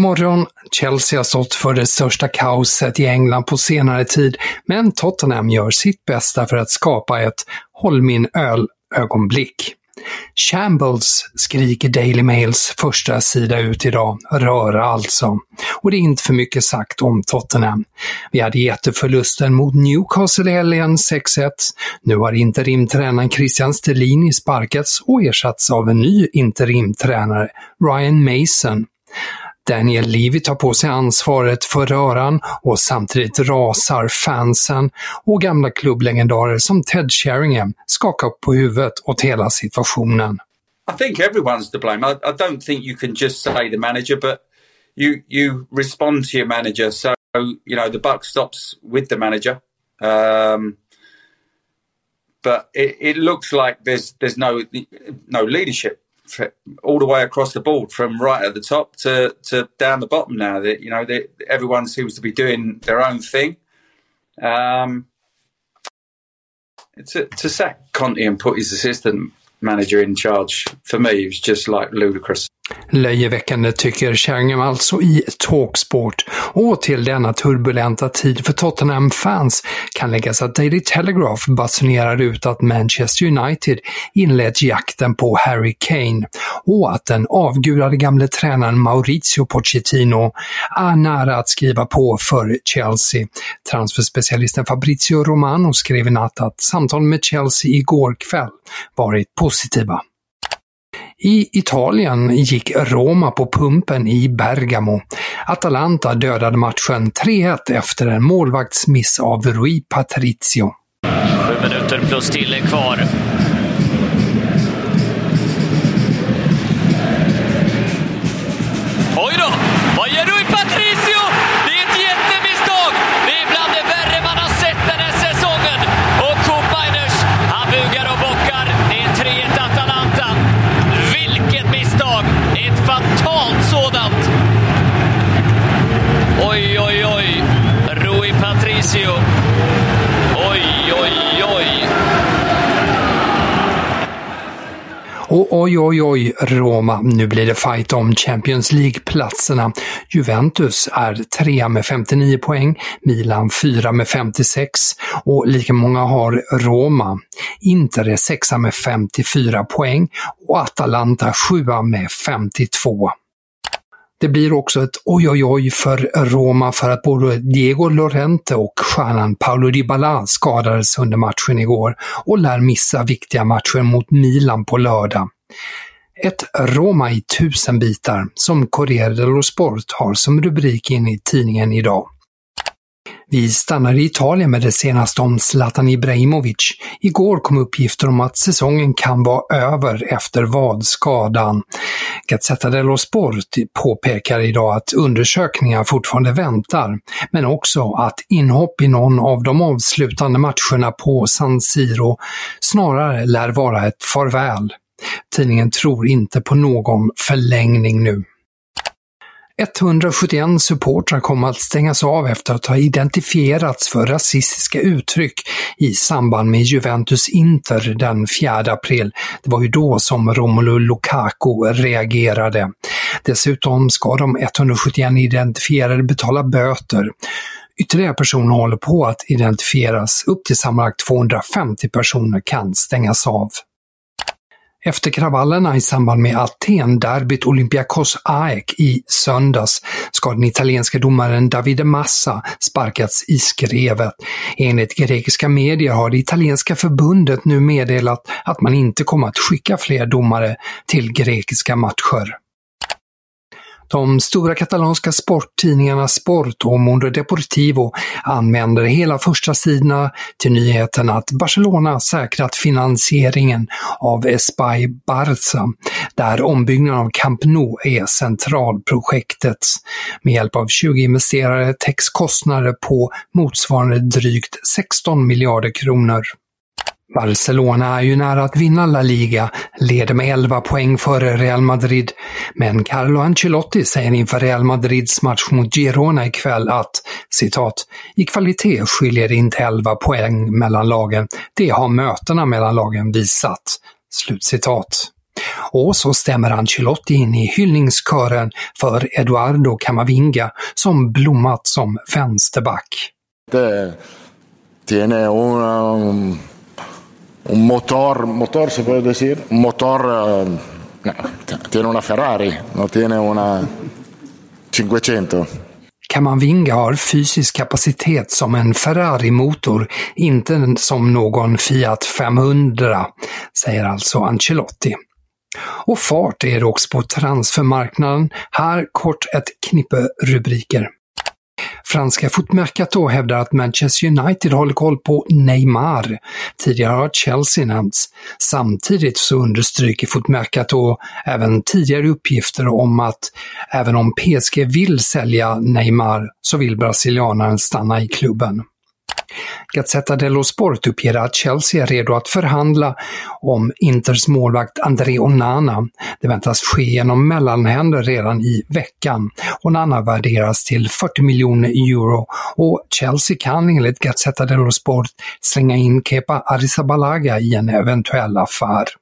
God morgon! Chelsea har stått för det största kaoset i England på senare tid, men Tottenham gör sitt bästa för att skapa ett “håll min öl”-ögonblick. Shambles skriker Daily Mails första sida ut idag. Röra alltså. Och det är inte för mycket sagt om Tottenham. Vi hade jätteförlusten mot Newcastle i helgen 6-1. Nu har interimtränaren Christian Stellini sparkats och ersatts av en ny interimtränare, Ryan Mason. Daniel Levy tar på sig ansvaret för röran och samtidigt rasar fansen och gamla klubblegendarer som Ted Sheringham skakar upp på huvudet åt hela situationen. I think everyone's to blame. I, I don't think you can just say the manager, but you you respond to your manager. So you know the buck stops with the manager. Um, but it, it looks like there's there's no no leadership all the way across the board from right at the top to, to down the bottom now that you know everyone seems to be doing their own thing. Um, to, to sack Conte and put his assistant manager in charge for me was just like ludicrous Löjeväckande tycker Sheringham alltså i Talksport. Och till denna turbulenta tid för Tottenham-fans kan läggas att Daily Telegraph basunerar ut att Manchester United inlett jakten på Harry Kane och att den avgudade gamle tränaren Maurizio Pochettino är nära att skriva på för Chelsea. Transferspecialisten Fabrizio Romano skrev i natt att samtal med Chelsea igår kväll varit positiva. I Italien gick Roma på pumpen i Bergamo. Atalanta dödade matchen 3-1 efter en målvaktsmiss av Rui Patricio. Sju minuter plus till är kvar. Patricio. Oj, oj, oj. Och oj, oj, oj, Roma, nu blir det fight om Champions League-platserna. Juventus är trea med 59 poäng, Milan fyra med 56 och lika många har Roma. Inter är sexa med 54 poäng och Atalanta sjua med 52. Det blir också ett oj oj oj för Roma för att både Diego Lorente och stjärnan Paolo Dybala skadades under matchen igår och lär missa viktiga matcher mot Milan på lördag. Ett Roma i tusen bitar, som Corriere dello Sport har som rubrik in i tidningen idag. Vi stannar i Italien med det senaste om Zlatan Ibrahimovic. Igår kom uppgifter om att säsongen kan vara över efter vadskadan. Gazzetta dello Sport påpekar idag att undersökningar fortfarande väntar, men också att inhopp i någon av de avslutande matcherna på San Siro snarare lär vara ett farväl. Tidningen tror inte på någon förlängning nu. 171 supportrar kom att stängas av efter att ha identifierats för rasistiska uttryck i samband med Juventus-Inter den 4 april. Det var ju då som Romelu Lukaku reagerade. Dessutom ska de 171 identifierade betala böter. Ytterligare personer håller på att identifieras. Upp till sammanlagt 250 personer kan stängas av. Efter kravallerna i samband med Aten-derbyt Olympiakos AEK i söndags ska den italienska domaren Davide Massa sparkats i skrevet. Enligt grekiska medier har det italienska förbundet nu meddelat att man inte kommer att skicka fler domare till grekiska matcher. De stora katalanska sporttidningarna Sport och Mundo Deportivo använder hela första sidorna till nyheten att Barcelona säkrat finansieringen av Espai Barça, där ombyggnaden av Camp Nou är centralprojektet. Med hjälp av 20 investerare täcks kostnader på motsvarande drygt 16 miljarder kronor. Barcelona är ju nära att vinna La Liga, leder med 11 poäng före Real Madrid, men Carlo Ancelotti säger inför Real Madrids match mot Girona ikväll att citat “I kvalitet skiljer det inte 11 poäng mellan lagen, det har mötena mellan lagen visat”. Slutcitat. Och så stämmer Ancelotti in i hyllningskören för Eduardo Camavinga som blommat som vänsterback. Det tiene una un motor, motor se puede decir, un motor, uh, no, tiene una Ferrari, no tiene una 500. Kamavinga har fysisk kapacitet som en Ferrari-motor, inte som någon Fiat 500, säger alltså Ancelotti. Och fart är det också på transfermarknaden. Här kort ett knippe rubriker. Franska fotmercato hävdar att Manchester United håller koll på Neymar. Tidigare har Chelsea nämnts. Samtidigt så understryker fotmercato även tidigare uppgifter om att även om PSG vill sälja Neymar så vill brasilianaren stanna i klubben. Gazzetta dello Sport uppger att Chelsea är redo att förhandla om Inters målvakt André Onana. Det väntas ske genom mellanhänder redan i veckan. Onana värderas till 40 miljoner euro och Chelsea kan enligt Gazzetta dello Sport slänga in Kepa Arrizabalaga i en eventuell affär.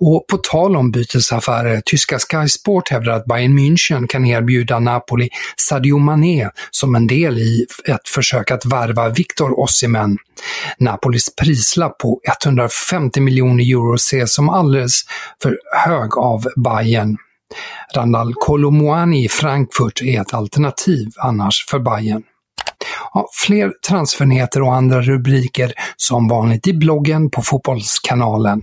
Och på tal om bytesaffärer, tyska Sky Sport hävdar att Bayern München kan erbjuda Napoli Sadio Mané som en del i ett försök att värva Victor Osimhen. Napolis prislapp på 150 miljoner euro ses som alldeles för hög av Bayern. Randall Kolomoani i Frankfurt är ett alternativ annars för Bayern. Ja, fler transfernyheter och andra rubriker som vanligt i bloggen på Fotbollskanalen.